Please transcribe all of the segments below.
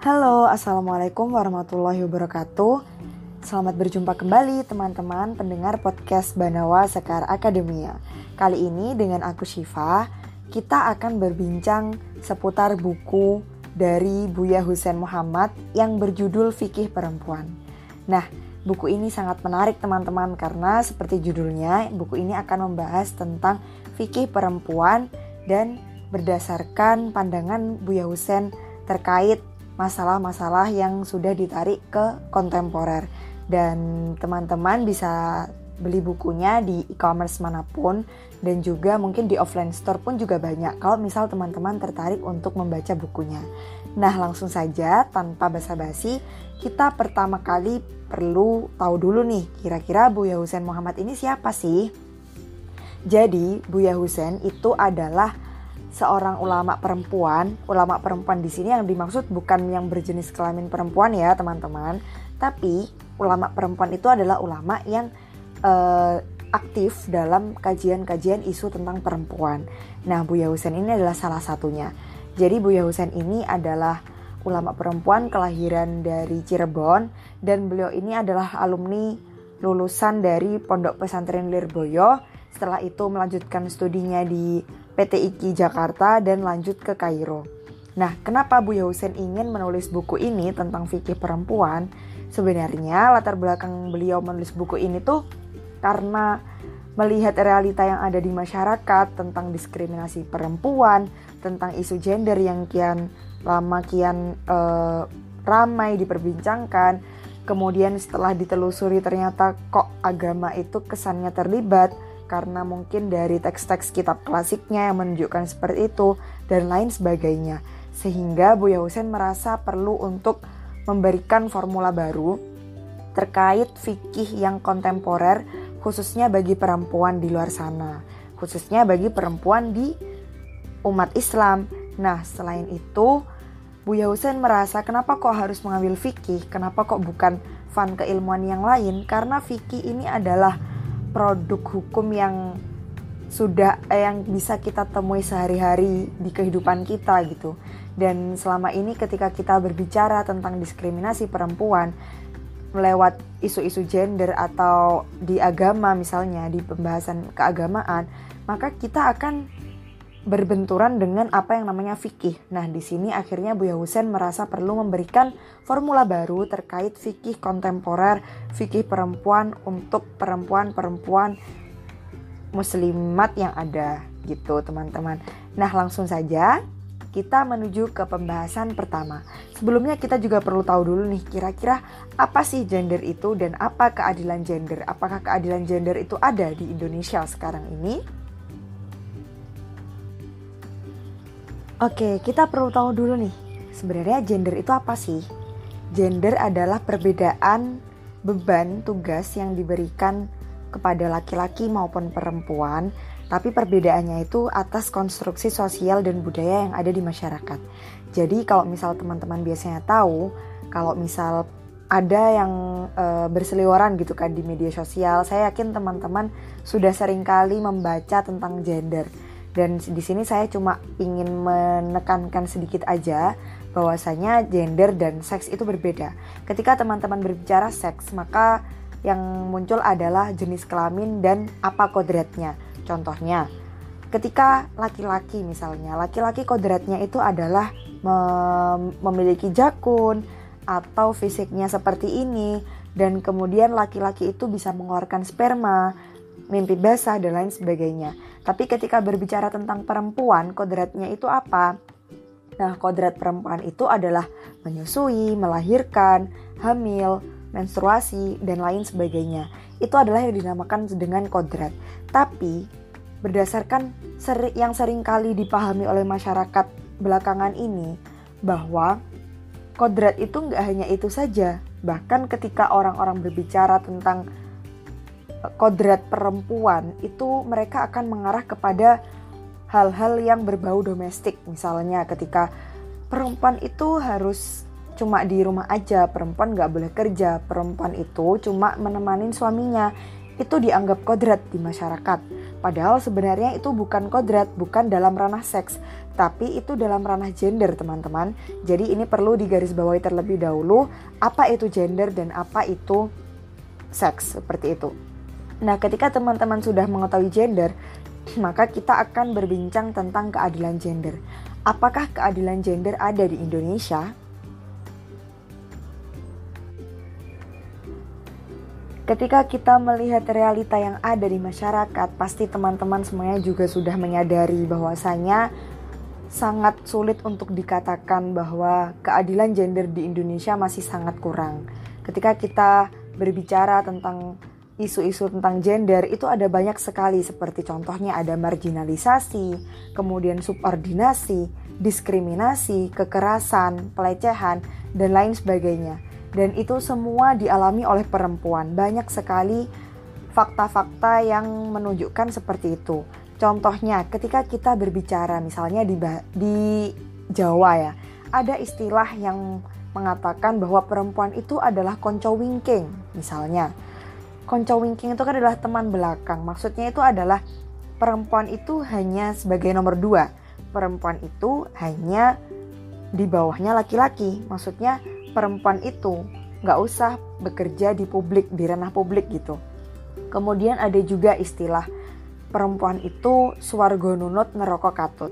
Halo, Assalamualaikum warahmatullahi wabarakatuh. Selamat berjumpa kembali teman-teman pendengar podcast Banawa Sekar Akademia. Kali ini dengan aku Syifa Kita akan berbincang seputar buku dari Buya Husain Muhammad yang berjudul Fikih Perempuan. Nah, buku ini sangat menarik teman-teman karena seperti judulnya buku ini akan membahas tentang fikih perempuan dan berdasarkan pandangan Buya Husain terkait masalah-masalah yang sudah ditarik ke kontemporer dan teman-teman bisa beli bukunya di e-commerce mana pun dan juga mungkin di offline store pun juga banyak kalau misal teman-teman tertarik untuk membaca bukunya. Nah, langsung saja tanpa basa-basi, kita pertama kali perlu tahu dulu nih, kira-kira Buya Husain Muhammad ini siapa sih? Jadi, Buya Husain itu adalah seorang ulama perempuan. Ulama perempuan di sini yang dimaksud bukan yang berjenis kelamin perempuan ya, teman-teman. Tapi ulama perempuan itu adalah ulama yang uh, aktif dalam kajian-kajian isu tentang perempuan. Nah, Buya Husain ini adalah salah satunya. Jadi Buya Husain ini adalah ulama perempuan kelahiran dari Cirebon dan beliau ini adalah alumni lulusan dari Pondok Pesantren Lirboyo. Setelah itu melanjutkan studinya di PT IKI Jakarta dan lanjut ke Kairo. Nah, kenapa Buya Husain ingin menulis buku ini tentang fikih perempuan? Sebenarnya latar belakang beliau menulis buku ini tuh karena melihat realita yang ada di masyarakat tentang diskriminasi perempuan, tentang isu gender yang kian lama kian uh, ramai diperbincangkan. Kemudian setelah ditelusuri ternyata kok agama itu kesannya terlibat karena mungkin dari teks-teks kitab klasiknya yang menunjukkan seperti itu dan lain sebagainya. Sehingga Buya Husain merasa perlu untuk memberikan formula baru terkait fikih yang kontemporer khususnya bagi perempuan di luar sana, khususnya bagi perempuan di umat Islam. Nah, selain itu, Buya Husain merasa kenapa kok harus mengambil fikih, kenapa kok bukan fan keilmuan yang lain, karena fikih ini adalah produk hukum yang sudah eh, yang bisa kita temui sehari-hari di kehidupan kita gitu. Dan selama ini ketika kita berbicara tentang diskriminasi perempuan melewat isu-isu gender atau di agama misalnya di pembahasan keagamaan, maka kita akan berbenturan dengan apa yang namanya fikih. Nah, di sini akhirnya Buya Husain merasa perlu memberikan formula baru terkait fikih kontemporer, fikih perempuan untuk perempuan-perempuan muslimat yang ada gitu, teman-teman. Nah, langsung saja kita menuju ke pembahasan pertama. Sebelumnya kita juga perlu tahu dulu nih kira-kira apa sih gender itu dan apa keadilan gender? Apakah keadilan gender itu ada di Indonesia sekarang ini? Oke, kita perlu tahu dulu nih, sebenarnya gender itu apa sih? Gender adalah perbedaan beban tugas yang diberikan kepada laki-laki maupun perempuan, tapi perbedaannya itu atas konstruksi sosial dan budaya yang ada di masyarakat. Jadi kalau misal teman-teman biasanya tahu, kalau misal ada yang e, berseliweran gitu kan di media sosial, saya yakin teman-teman sudah sering kali membaca tentang gender dan di sini saya cuma ingin menekankan sedikit aja bahwasanya gender dan seks itu berbeda. Ketika teman-teman berbicara seks, maka yang muncul adalah jenis kelamin dan apa kodratnya. Contohnya, ketika laki-laki misalnya, laki-laki kodratnya itu adalah mem memiliki jakun atau fisiknya seperti ini dan kemudian laki-laki itu bisa mengeluarkan sperma mimpi basah, dan lain sebagainya. Tapi ketika berbicara tentang perempuan, kodratnya itu apa? Nah, kodrat perempuan itu adalah menyusui, melahirkan, hamil, menstruasi, dan lain sebagainya. Itu adalah yang dinamakan dengan kodrat. Tapi, berdasarkan seri, yang sering kali dipahami oleh masyarakat belakangan ini, bahwa kodrat itu nggak hanya itu saja. Bahkan ketika orang-orang berbicara tentang kodrat perempuan itu mereka akan mengarah kepada hal-hal yang berbau domestik misalnya ketika perempuan itu harus cuma di rumah aja perempuan nggak boleh kerja perempuan itu cuma menemani suaminya itu dianggap kodrat di masyarakat Padahal sebenarnya itu bukan kodrat, bukan dalam ranah seks, tapi itu dalam ranah gender teman-teman. Jadi ini perlu digarisbawahi terlebih dahulu apa itu gender dan apa itu seks seperti itu. Nah, ketika teman-teman sudah mengetahui gender, maka kita akan berbincang tentang keadilan gender. Apakah keadilan gender ada di Indonesia? Ketika kita melihat realita yang ada di masyarakat, pasti teman-teman semuanya juga sudah menyadari bahwasanya sangat sulit untuk dikatakan bahwa keadilan gender di Indonesia masih sangat kurang. Ketika kita berbicara tentang isu-isu tentang gender itu ada banyak sekali seperti contohnya ada marginalisasi, kemudian subordinasi, diskriminasi, kekerasan, pelecehan, dan lain sebagainya dan itu semua dialami oleh perempuan. Banyak sekali fakta-fakta yang menunjukkan seperti itu. Contohnya, ketika kita berbicara misalnya di di Jawa ya, ada istilah yang mengatakan bahwa perempuan itu adalah konco wingking, misalnya. Konco wingking itu kan adalah teman belakang. Maksudnya itu adalah perempuan itu hanya sebagai nomor dua. Perempuan itu hanya di bawahnya laki-laki. Maksudnya perempuan itu nggak usah bekerja di publik, di ranah publik gitu. Kemudian ada juga istilah perempuan itu swargo nunut neroko katut.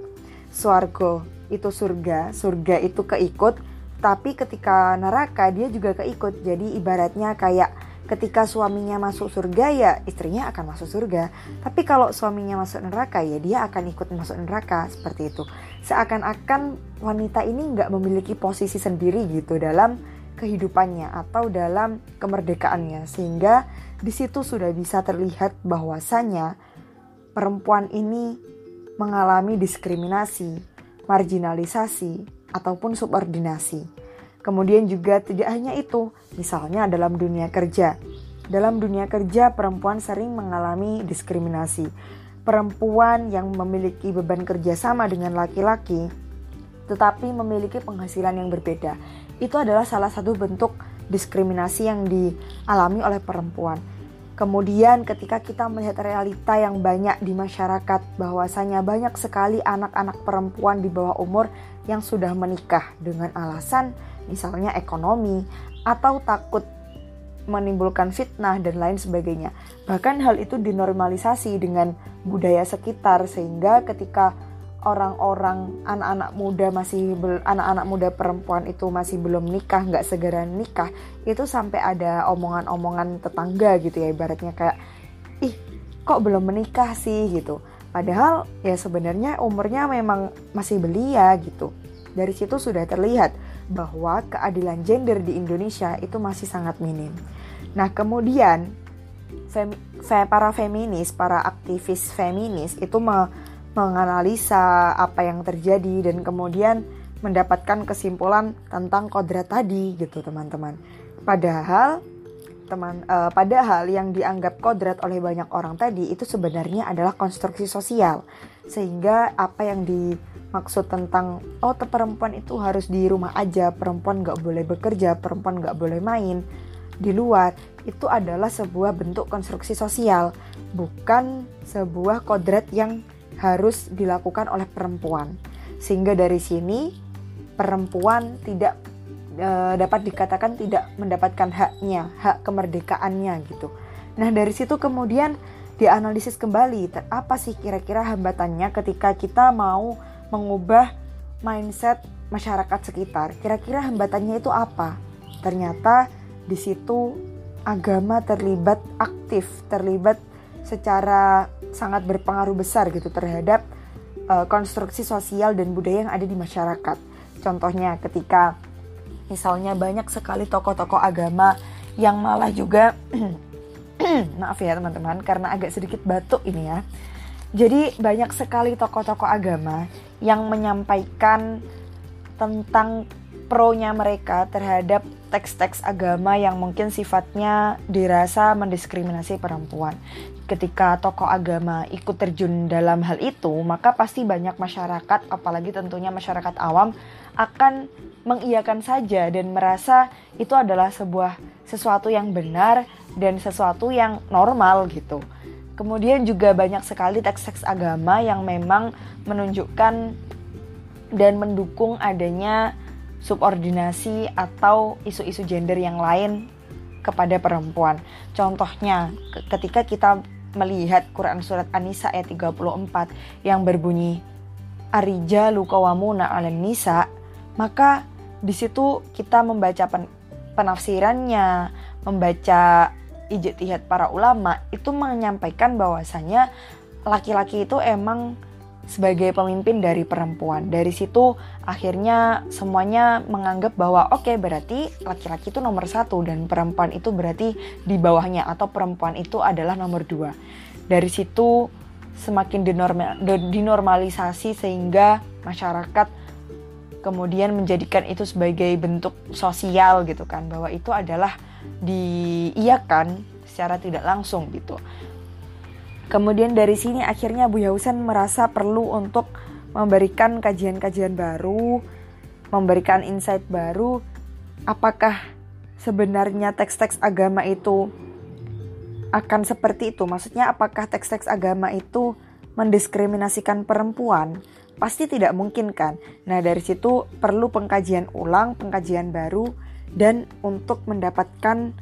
Swargo itu surga, surga itu keikut, tapi ketika neraka dia juga keikut. Jadi ibaratnya kayak ketika suaminya masuk surga ya istrinya akan masuk surga. Tapi kalau suaminya masuk neraka ya dia akan ikut masuk neraka seperti itu. Seakan-akan wanita ini nggak memiliki posisi sendiri gitu dalam kehidupannya atau dalam kemerdekaannya sehingga di situ sudah bisa terlihat bahwasanya perempuan ini mengalami diskriminasi, marginalisasi ataupun subordinasi. Kemudian juga tidak hanya itu, misalnya dalam dunia kerja. Dalam dunia kerja perempuan sering mengalami diskriminasi. Perempuan yang memiliki beban kerja sama dengan laki-laki tetapi memiliki penghasilan yang berbeda. Itu adalah salah satu bentuk diskriminasi yang dialami oleh perempuan. Kemudian ketika kita melihat realita yang banyak di masyarakat bahwasanya banyak sekali anak-anak perempuan di bawah umur yang sudah menikah dengan alasan misalnya ekonomi, atau takut menimbulkan fitnah dan lain sebagainya. Bahkan hal itu dinormalisasi dengan budaya sekitar sehingga ketika orang-orang anak-anak muda masih anak-anak muda perempuan itu masih belum nikah nggak segera nikah itu sampai ada omongan-omongan tetangga gitu ya ibaratnya kayak ih kok belum menikah sih? gitu. Padahal ya sebenarnya umurnya memang masih belia gitu. Dari situ sudah terlihat bahwa keadilan gender di Indonesia itu masih sangat minim. Nah, kemudian femi, para feminis, para aktivis feminis itu me, menganalisa apa yang terjadi dan kemudian mendapatkan kesimpulan tentang kodrat tadi gitu, teman-teman. Padahal teman uh, padahal yang dianggap kodrat oleh banyak orang tadi itu sebenarnya adalah konstruksi sosial sehingga apa yang di maksud tentang oh perempuan itu harus di rumah aja perempuan nggak boleh bekerja perempuan nggak boleh main di luar itu adalah sebuah bentuk konstruksi sosial bukan sebuah kodrat yang harus dilakukan oleh perempuan. Sehingga dari sini perempuan tidak e, dapat dikatakan tidak mendapatkan haknya hak kemerdekaannya gitu. Nah dari situ kemudian dianalisis kembali apa sih kira-kira hambatannya ketika kita mau mengubah mindset masyarakat sekitar. Kira-kira hambatannya itu apa? Ternyata di situ agama terlibat aktif, terlibat secara sangat berpengaruh besar gitu terhadap uh, konstruksi sosial dan budaya yang ada di masyarakat. Contohnya ketika misalnya banyak sekali tokoh-tokoh agama yang malah juga maaf ya teman-teman karena agak sedikit batuk ini ya jadi banyak sekali tokoh-tokoh agama yang menyampaikan tentang pro-nya mereka terhadap teks-teks agama yang mungkin sifatnya dirasa mendiskriminasi perempuan. Ketika tokoh agama ikut terjun dalam hal itu, maka pasti banyak masyarakat, apalagi tentunya masyarakat awam, akan mengiyakan saja dan merasa itu adalah sebuah sesuatu yang benar dan sesuatu yang normal gitu. Kemudian juga banyak sekali teks-teks agama yang memang menunjukkan dan mendukung adanya subordinasi atau isu-isu gender yang lain kepada perempuan. Contohnya ketika kita melihat Quran surat An-Nisa ayat 34 yang berbunyi Arija lukawamuna ala nisa, maka di situ kita membaca penafsirannya, membaca ijtihad para ulama itu menyampaikan bahwasanya laki-laki itu emang sebagai pemimpin dari perempuan. Dari situ akhirnya semuanya menganggap bahwa oke okay, berarti laki-laki itu nomor satu dan perempuan itu berarti di bawahnya atau perempuan itu adalah nomor dua. Dari situ semakin dinormal, dinormalisasi sehingga masyarakat kemudian menjadikan itu sebagai bentuk sosial gitu kan bahwa itu adalah diiakan secara tidak langsung gitu. Kemudian dari sini akhirnya Bu Husen merasa perlu untuk memberikan kajian-kajian baru, memberikan insight baru apakah sebenarnya teks-teks agama itu akan seperti itu. Maksudnya apakah teks-teks agama itu mendiskriminasikan perempuan? Pasti tidak mungkin kan. Nah, dari situ perlu pengkajian ulang, pengkajian baru dan untuk mendapatkan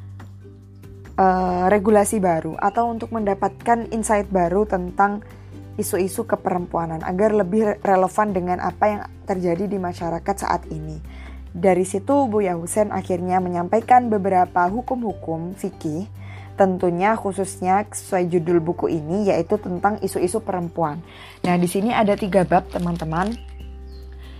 uh, regulasi baru atau untuk mendapatkan insight baru tentang isu-isu keperempuanan agar lebih relevan dengan apa yang terjadi di masyarakat saat ini. Dari situ Buya Husen akhirnya menyampaikan beberapa hukum-hukum fikih tentunya khususnya sesuai judul buku ini yaitu tentang isu-isu perempuan. Nah, di sini ada tiga bab teman-teman.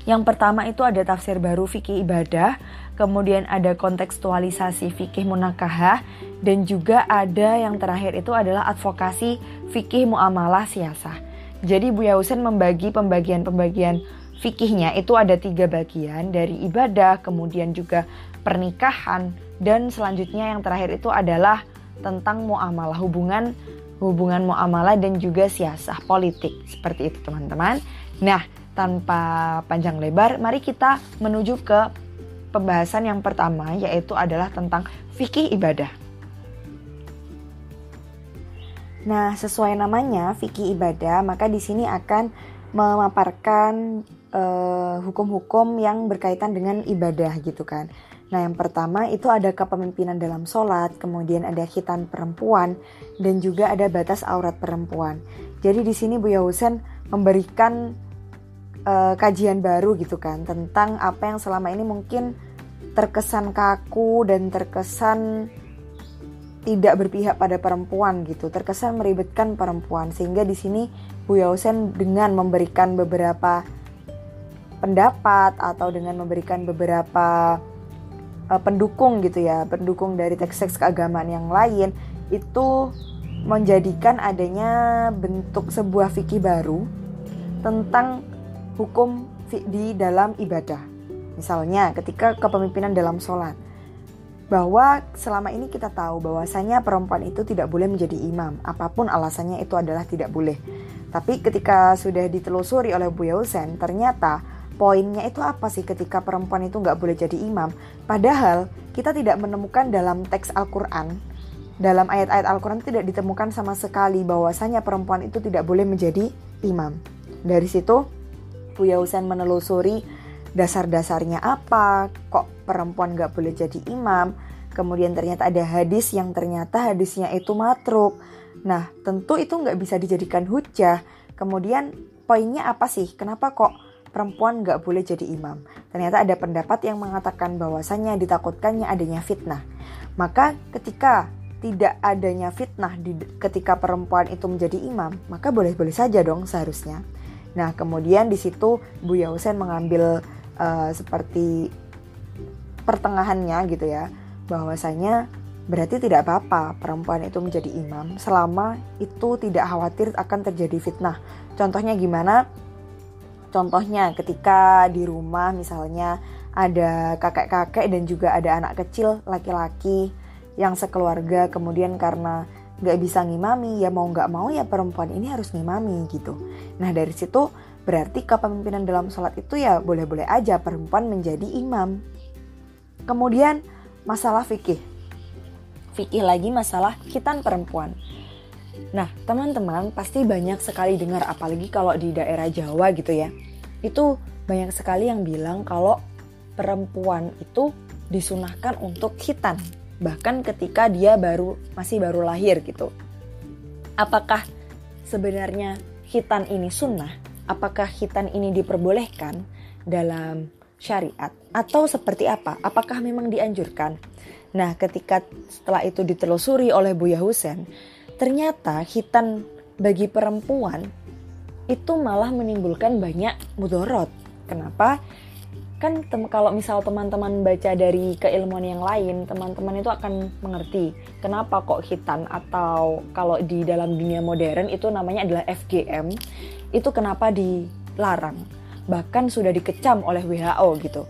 Yang pertama itu ada tafsir baru fikih ibadah, kemudian ada kontekstualisasi fikih munakahah, dan juga ada yang terakhir itu adalah advokasi fikih muamalah siasah. Jadi Buya Husen membagi pembagian-pembagian fikihnya itu ada tiga bagian dari ibadah, kemudian juga pernikahan, dan selanjutnya yang terakhir itu adalah tentang muamalah hubungan hubungan muamalah dan juga siasah politik seperti itu teman-teman. Nah, tanpa panjang lebar, mari kita menuju ke pembahasan yang pertama yaitu adalah tentang fikih ibadah. Nah, sesuai namanya fikih ibadah, maka di sini akan memaparkan eh, hukum-hukum uh, yang berkaitan dengan ibadah gitu kan. Nah, yang pertama itu ada kepemimpinan dalam sholat, kemudian ada khitan perempuan, dan juga ada batas aurat perempuan. Jadi di sini Buya Husen memberikan uh, kajian baru gitu kan tentang apa yang selama ini mungkin terkesan kaku dan terkesan tidak berpihak pada perempuan gitu, terkesan meribetkan perempuan sehingga di sini Bu Yausen dengan memberikan beberapa pendapat atau dengan memberikan beberapa uh, pendukung gitu ya, pendukung dari teks-teks keagamaan yang lain itu menjadikan adanya bentuk sebuah fikih baru tentang hukum di dalam ibadah. Misalnya ketika kepemimpinan dalam sholat. Bahwa selama ini kita tahu bahwasanya perempuan itu tidak boleh menjadi imam. Apa pun alasannya itu adalah tidak boleh. Tapi ketika sudah ditelusuri oleh Bu Yausen, ternyata poinnya itu apa sih ketika perempuan itu nggak boleh jadi imam? Padahal kita tidak menemukan dalam teks Al-Quran, dalam ayat-ayat Al-Quran tidak ditemukan sama sekali bahwasanya perempuan itu tidak boleh menjadi imam. Dari situ, Bu Yausen menelusuri dasar-dasarnya apa, kok perempuan gak boleh jadi imam. Kemudian ternyata ada hadis yang ternyata hadisnya itu matruk. Nah tentu itu nggak bisa dijadikan hujah. Kemudian poinnya apa sih? Kenapa kok perempuan nggak boleh jadi imam? Ternyata ada pendapat yang mengatakan bahwasannya ditakutkannya adanya fitnah. Maka ketika tidak adanya fitnah di, ketika perempuan itu menjadi imam, maka boleh-boleh saja dong seharusnya. Nah, kemudian di situ Bu Yausen mengambil uh, seperti pertengahannya gitu ya bahwasanya berarti tidak apa-apa perempuan itu menjadi imam selama itu tidak khawatir akan terjadi fitnah. Contohnya gimana? Contohnya ketika di rumah misalnya ada kakek-kakek dan juga ada anak kecil laki-laki yang sekeluarga kemudian karena nggak bisa ngimami ya mau nggak mau ya perempuan ini harus ngimami gitu. Nah dari situ Berarti kepemimpinan dalam sholat itu ya boleh-boleh aja perempuan menjadi imam. Kemudian masalah fikih. Fikih lagi masalah khitan perempuan. Nah, teman-teman pasti banyak sekali dengar apalagi kalau di daerah Jawa gitu ya. Itu banyak sekali yang bilang kalau perempuan itu disunahkan untuk hitan, bahkan ketika dia baru masih baru lahir gitu. Apakah sebenarnya hitan ini sunnah? Apakah hitan ini diperbolehkan dalam syariat atau seperti apa? Apakah memang dianjurkan? Nah, ketika setelah itu ditelusuri oleh Buya Husen, ternyata hitan bagi perempuan itu malah menimbulkan banyak mudorot. Kenapa? Kan kalau misal teman-teman baca dari keilmuan yang lain, teman-teman itu akan mengerti kenapa kok hitan atau kalau di dalam dunia modern itu namanya adalah FGM, itu kenapa dilarang. Bahkan sudah dikecam oleh WHO gitu.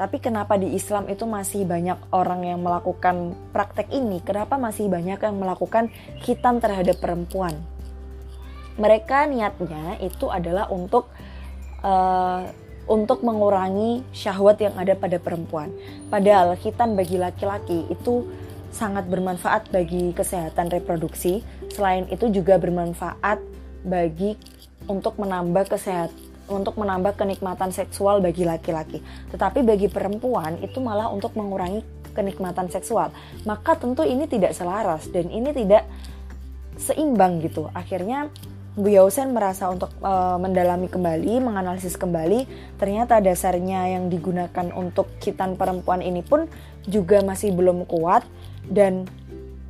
Tapi kenapa di Islam itu masih banyak orang yang melakukan praktek ini? Kenapa masih banyak yang melakukan hitam terhadap perempuan? Mereka niatnya itu adalah untuk uh, untuk mengurangi syahwat yang ada pada perempuan. Padahal hitam bagi laki-laki itu sangat bermanfaat bagi kesehatan reproduksi. Selain itu juga bermanfaat bagi untuk menambah kesehatan untuk menambah kenikmatan seksual bagi laki-laki. Tetapi bagi perempuan itu malah untuk mengurangi kenikmatan seksual. Maka tentu ini tidak selaras dan ini tidak seimbang gitu. Akhirnya Bu Yausen merasa untuk e, mendalami kembali, menganalisis kembali, ternyata dasarnya yang digunakan untuk hitan perempuan ini pun juga masih belum kuat dan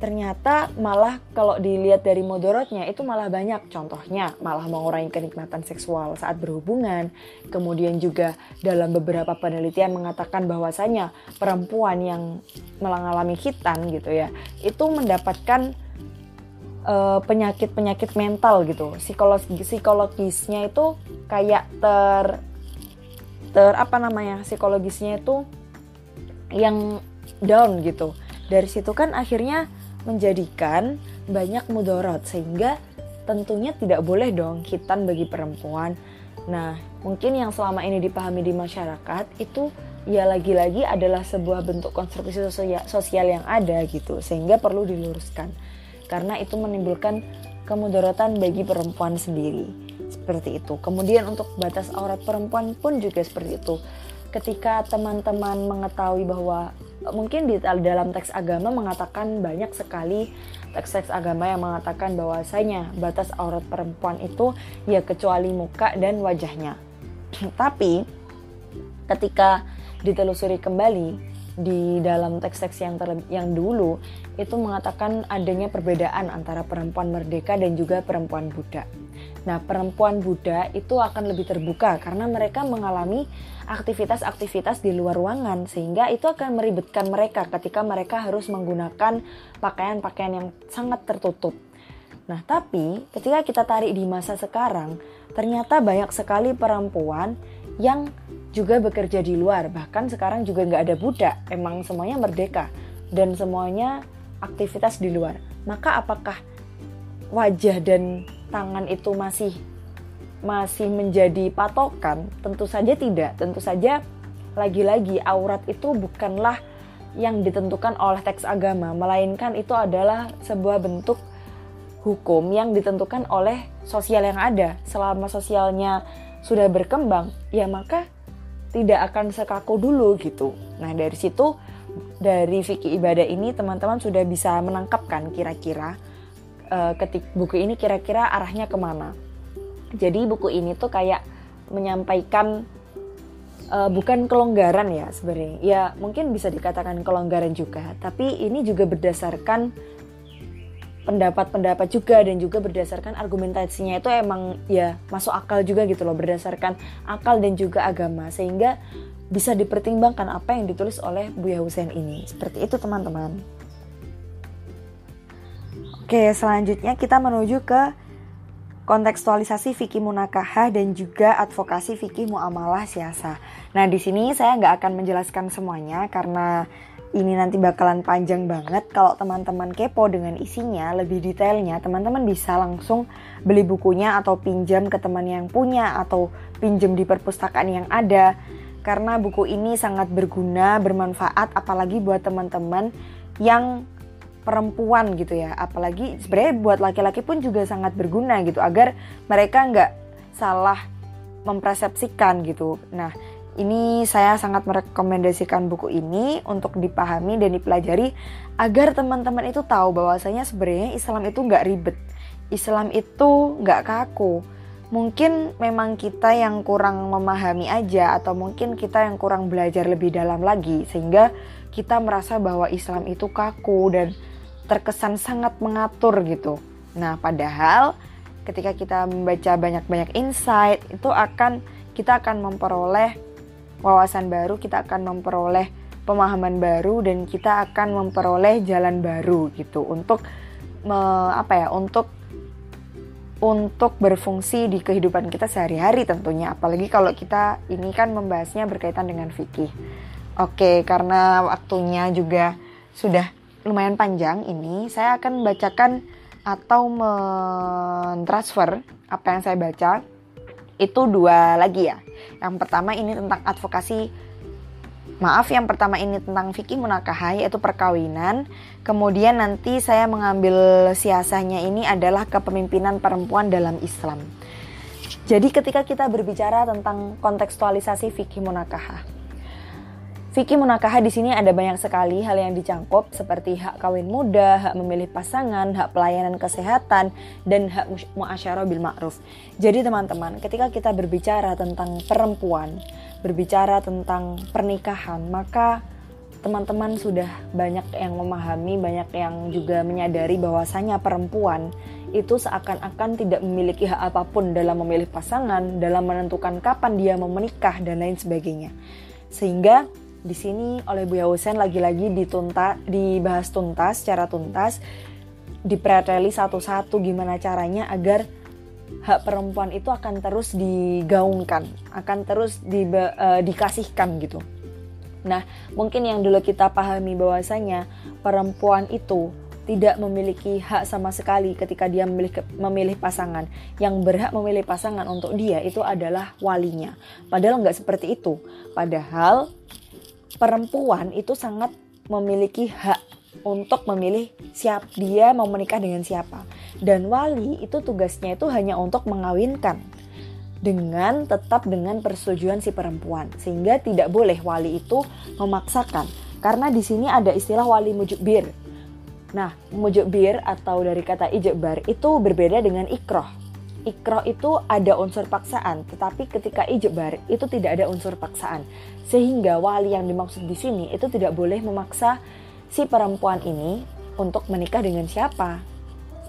ternyata malah kalau dilihat dari modorotnya itu malah banyak. Contohnya malah mengurangi kenikmatan seksual saat berhubungan. Kemudian juga dalam beberapa penelitian mengatakan bahwasanya perempuan yang mengalami hitan gitu ya itu mendapatkan uh, penyakit-penyakit mental gitu. Psikologis psikologisnya itu kayak ter ter apa namanya psikologisnya itu yang down gitu. Dari situ kan akhirnya menjadikan banyak mudorot sehingga tentunya tidak boleh dong hitan bagi perempuan. Nah, mungkin yang selama ini dipahami di masyarakat itu ya lagi-lagi adalah sebuah bentuk konstruksi sosial yang ada gitu sehingga perlu diluruskan karena itu menimbulkan kemudorotan bagi perempuan sendiri seperti itu. Kemudian untuk batas aurat perempuan pun juga seperti itu. Ketika teman-teman mengetahui bahwa mungkin di dalam teks agama mengatakan banyak sekali teks-teks agama yang mengatakan bahwasanya batas aurat perempuan itu ya kecuali muka dan wajahnya. Tapi ketika ditelusuri kembali di dalam teks-teks yang yang dulu itu mengatakan adanya perbedaan antara perempuan merdeka dan juga perempuan budak. Nah, perempuan Buddha itu akan lebih terbuka karena mereka mengalami aktivitas-aktivitas di luar ruangan sehingga itu akan meribetkan mereka ketika mereka harus menggunakan pakaian-pakaian yang sangat tertutup. Nah, tapi ketika kita tarik di masa sekarang, ternyata banyak sekali perempuan yang juga bekerja di luar. Bahkan sekarang juga nggak ada budak, emang semuanya merdeka dan semuanya aktivitas di luar. Maka apakah wajah dan tangan itu masih masih menjadi patokan? Tentu saja tidak. Tentu saja lagi-lagi aurat itu bukanlah yang ditentukan oleh teks agama, melainkan itu adalah sebuah bentuk hukum yang ditentukan oleh sosial yang ada. Selama sosialnya sudah berkembang, ya maka tidak akan sekaku dulu gitu. Nah, dari situ dari fikih ibadah ini teman-teman sudah bisa menangkapkan kira-kira uh, ketik buku ini kira-kira arahnya ke mana. Jadi buku ini tuh kayak menyampaikan uh, bukan kelonggaran ya sebenarnya. Ya mungkin bisa dikatakan kelonggaran juga, tapi ini juga berdasarkan pendapat-pendapat juga dan juga berdasarkan argumentasinya itu emang ya masuk akal juga gitu loh berdasarkan akal dan juga agama sehingga bisa dipertimbangkan apa yang ditulis oleh Buya Hussein ini. Seperti itu teman-teman. Oke, selanjutnya kita menuju ke kontekstualisasi fikih munakahah dan juga advokasi fikih muamalah siasa. Nah, di sini saya nggak akan menjelaskan semuanya karena ini nanti bakalan panjang banget. Kalau teman-teman kepo dengan isinya, lebih detailnya, teman-teman bisa langsung beli bukunya atau pinjam ke teman yang punya atau pinjam di perpustakaan yang ada. Karena buku ini sangat berguna, bermanfaat, apalagi buat teman-teman yang perempuan gitu ya. Apalagi sebenarnya buat laki-laki pun juga sangat berguna gitu agar mereka nggak salah mempersepsikan gitu. Nah ini saya sangat merekomendasikan buku ini untuk dipahami dan dipelajari agar teman-teman itu tahu bahwasanya sebenarnya Islam itu nggak ribet. Islam itu nggak kaku. Mungkin memang kita yang kurang memahami aja atau mungkin kita yang kurang belajar lebih dalam lagi sehingga kita merasa bahwa Islam itu kaku dan terkesan sangat mengatur gitu. Nah, padahal ketika kita membaca banyak-banyak insight itu akan kita akan memperoleh wawasan baru, kita akan memperoleh pemahaman baru dan kita akan memperoleh jalan baru gitu untuk me, apa ya? untuk untuk berfungsi di kehidupan kita sehari-hari tentunya apalagi kalau kita ini kan membahasnya berkaitan dengan fikih. Oke, karena waktunya juga sudah lumayan panjang ini, saya akan membacakan atau mentransfer apa yang saya baca itu dua lagi ya. Yang pertama ini tentang advokasi Maaf, yang pertama ini tentang fikih munakahah yaitu perkawinan. Kemudian nanti saya mengambil siasahnya ini adalah kepemimpinan perempuan dalam Islam. Jadi ketika kita berbicara tentang kontekstualisasi fikih munakahah, Fikih munakahah di sini ada banyak sekali hal yang dicangkup seperti hak kawin muda, hak memilih pasangan, hak pelayanan kesehatan, dan hak muasyarah bil ma'ruf. Jadi teman-teman, ketika kita berbicara tentang perempuan, berbicara tentang pernikahan, maka teman-teman sudah banyak yang memahami, banyak yang juga menyadari bahwasanya perempuan itu seakan-akan tidak memiliki hak apa pun dalam memilih pasangan, dalam menentukan kapan dia mau menikah dan lain sebagainya. Sehingga di sini oleh Buya Husen lagi-lagi ditunta, dibahas tuntas secara tuntas, dipreteli satu-satu gimana caranya agar hak perempuan itu akan terus digaungkan, akan terus di, uh, dikasihkan gitu. Nah, mungkin yang dulu kita pahami bahwasanya perempuan itu tidak memiliki hak sama sekali ketika dia memilih memilih pasangan. Yang berhak memilih pasangan untuk dia itu adalah walinya. Padahal nggak seperti itu. Padahal perempuan itu sangat memiliki hak untuk memilih siap dia mau menikah dengan siapa. Dan wali itu tugasnya itu hanya untuk mengawinkan dengan tetap dengan persetujuan si perempuan sehingga tidak boleh wali itu memaksakan karena di sini ada istilah wali mujubir. Nah, mujubir atau dari kata ijbar itu berbeda dengan ikroh ikro itu ada unsur paksaan, tetapi ketika ijbar itu tidak ada unsur paksaan. Sehingga wali yang dimaksud di sini itu tidak boleh memaksa si perempuan ini untuk menikah dengan siapa.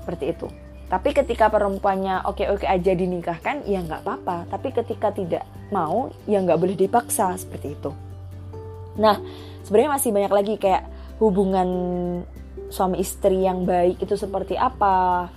Seperti itu. Tapi ketika perempuannya oke-oke aja dinikahkan, ya nggak apa-apa. Tapi ketika tidak mau, ya nggak boleh dipaksa seperti itu. Nah, sebenarnya masih banyak lagi kayak hubungan suami istri yang baik itu seperti apa,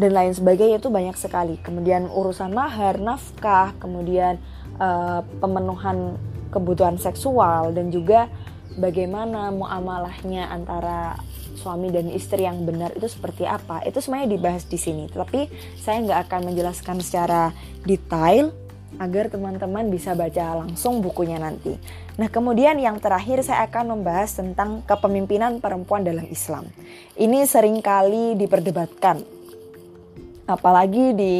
dan lain sebagainya itu banyak sekali. Kemudian urusan mahar, nafkah, kemudian uh, pemenuhan kebutuhan seksual dan juga bagaimana muamalahnya antara suami dan istri yang benar itu seperti apa. Itu semuanya dibahas di sini. Tapi saya nggak akan menjelaskan secara detail agar teman-teman bisa baca langsung bukunya nanti. Nah, kemudian yang terakhir saya akan membahas tentang kepemimpinan perempuan dalam Islam. Ini sering kali diperdebatkan apalagi di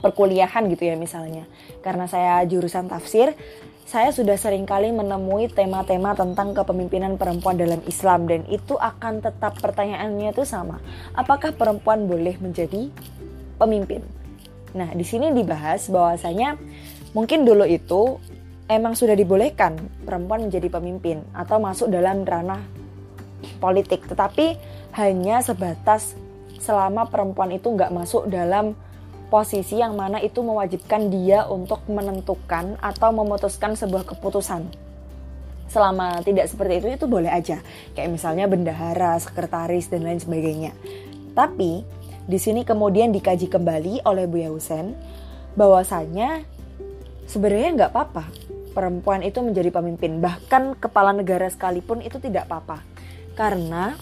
perkuliahan gitu ya misalnya. Karena saya jurusan tafsir, saya sudah sering kali menemui tema-tema tentang kepemimpinan perempuan dalam Islam dan itu akan tetap pertanyaannya itu sama. Apakah perempuan boleh menjadi pemimpin? Nah, di sini dibahas bahwasanya mungkin dulu itu emang sudah dibolehkan perempuan menjadi pemimpin atau masuk dalam ranah politik, tetapi hanya sebatas selama perempuan itu nggak masuk dalam posisi yang mana itu mewajibkan dia untuk menentukan atau memutuskan sebuah keputusan. Selama tidak seperti itu, itu boleh aja. Kayak misalnya bendahara, sekretaris, dan lain sebagainya. Tapi, di sini kemudian dikaji kembali oleh Buya Husen, bahwasanya sebenarnya nggak apa-apa perempuan itu menjadi pemimpin. Bahkan kepala negara sekalipun itu tidak apa-apa. Karena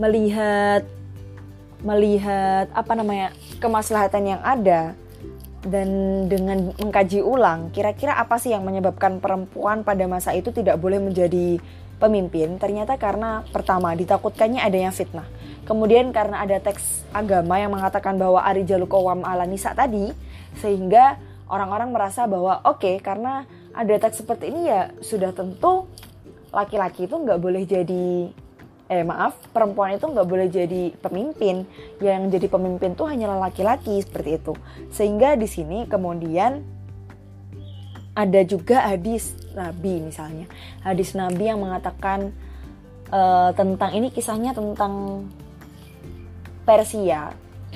melihat melihat apa namanya kemaslahatan yang ada dan dengan mengkaji ulang kira-kira apa sih yang menyebabkan perempuan pada masa itu tidak boleh menjadi pemimpin ternyata karena pertama ditakutkannya adanya fitnah. Kemudian karena ada teks agama yang mengatakan bahwa Ari Jalukowam ala Nisa tadi sehingga orang-orang merasa bahwa oke okay, karena ada teks seperti ini ya sudah tentu laki-laki itu nggak boleh jadi eh maaf perempuan itu nggak boleh jadi pemimpin. Yang jadi pemimpin tuh hanyalah laki-laki seperti itu. Sehingga di sini kemudian ada juga hadis nabi misalnya. Hadis nabi yang mengatakan uh, tentang ini kisahnya tentang Persia.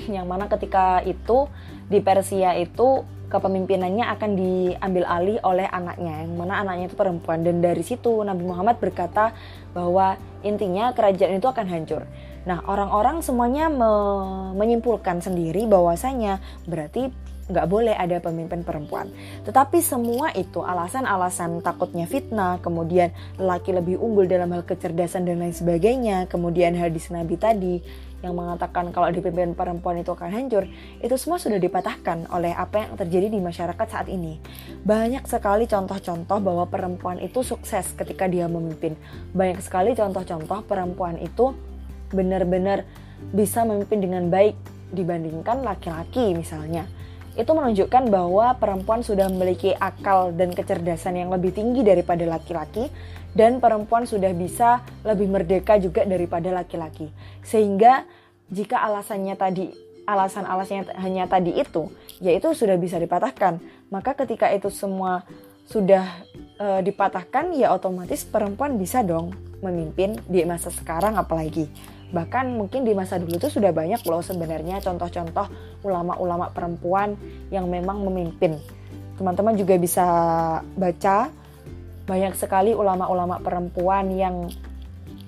Yang mana ketika itu di Persia itu kepemimpinannya akan diambil alih oleh anaknya yang mana anaknya itu perempuan dan dari situ Nabi Muhammad berkata bahwa intinya kerajaan itu akan hancur. Nah orang-orang semuanya me menyimpulkan sendiri bahwasanya berarti nggak boleh ada pemimpin perempuan. Tetapi semua itu alasan-alasan takutnya fitnah, kemudian laki lebih unggul dalam hal kecerdasan dan lain sebagainya, kemudian hadis Nabi tadi yang mengatakan kalau dipimpin perempuan itu akan hancur, itu semua sudah dipatahkan oleh apa yang terjadi di masyarakat saat ini. Banyak sekali contoh-contoh bahwa perempuan itu sukses ketika dia memimpin. Banyak sekali contoh-contoh perempuan itu benar-benar bisa memimpin dengan baik dibandingkan laki-laki misalnya itu menunjukkan bahwa perempuan sudah memiliki akal dan kecerdasan yang lebih tinggi daripada laki-laki dan perempuan sudah bisa lebih merdeka juga daripada laki-laki. Sehingga jika alasannya tadi alasan-alasannya hanya tadi itu, yaitu sudah bisa dipatahkan. Maka ketika itu semua sudah e, dipatahkan ya otomatis perempuan bisa dong memimpin di masa sekarang apalagi. Bahkan mungkin di masa dulu itu sudah banyak loh sebenarnya contoh-contoh ulama-ulama perempuan yang memang memimpin. Teman-teman juga bisa baca banyak sekali ulama-ulama perempuan yang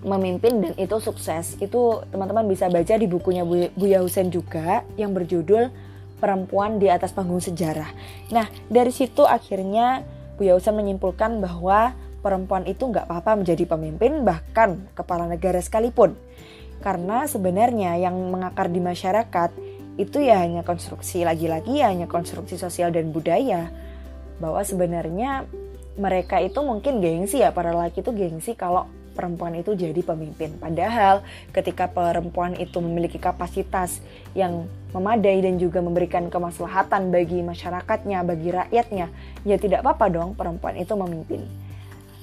memimpin dan itu sukses. Itu teman-teman bisa baca di bukunya Buya Husen juga yang berjudul Perempuan di atas panggung sejarah. Nah, dari situ akhirnya Buya Husen menyimpulkan bahwa perempuan itu nggak apa-apa menjadi pemimpin bahkan kepala negara sekalipun. Karena sebenarnya yang mengakar di masyarakat itu ya hanya konstruksi lagi-lagi ya hanya konstruksi sosial dan budaya. Bahwa sebenarnya mereka itu mungkin gengsi ya para laki itu gengsi kalau perempuan itu jadi pemimpin. Padahal ketika perempuan itu memiliki kapasitas yang memadai dan juga memberikan kemaslahatan bagi masyarakatnya, bagi rakyatnya, ya tidak apa-apa dong perempuan itu memimpin.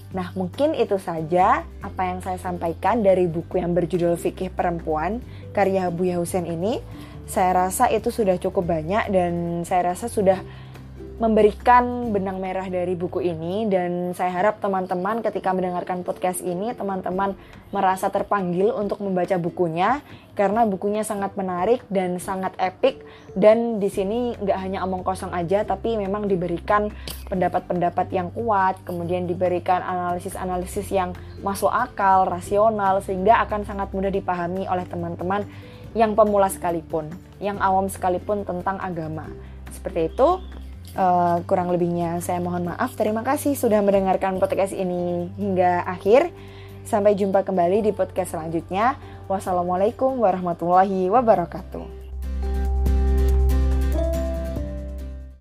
Nah, mungkin itu saja apa yang saya sampaikan dari buku yang berjudul Fikih Perempuan karya Buya Husen ini. Saya rasa itu sudah cukup banyak dan saya rasa sudah memberikan benang merah dari buku ini. Dan saya harap teman-teman ketika mendengarkan podcast ini teman-teman merasa terpanggil untuk membaca bukunya. Karena bukunya sangat menarik dan sangat epic. Dan di sini nggak hanya omong kosong aja tapi memang diberikan pendapat-pendapat yang kuat. Kemudian diberikan analisis-analisis yang masuk akal rasional sehingga akan sangat mudah dipahami oleh teman-teman yang pemula sekalipun yang awam sekalipun tentang agama. Seperti itu Uh, kurang lebihnya saya mohon maaf. Terima kasih sudah mendengarkan podcast ini hingga akhir. Sampai jumpa kembali di podcast selanjutnya. Wassalamualaikum warahmatullahi wabarakatuh.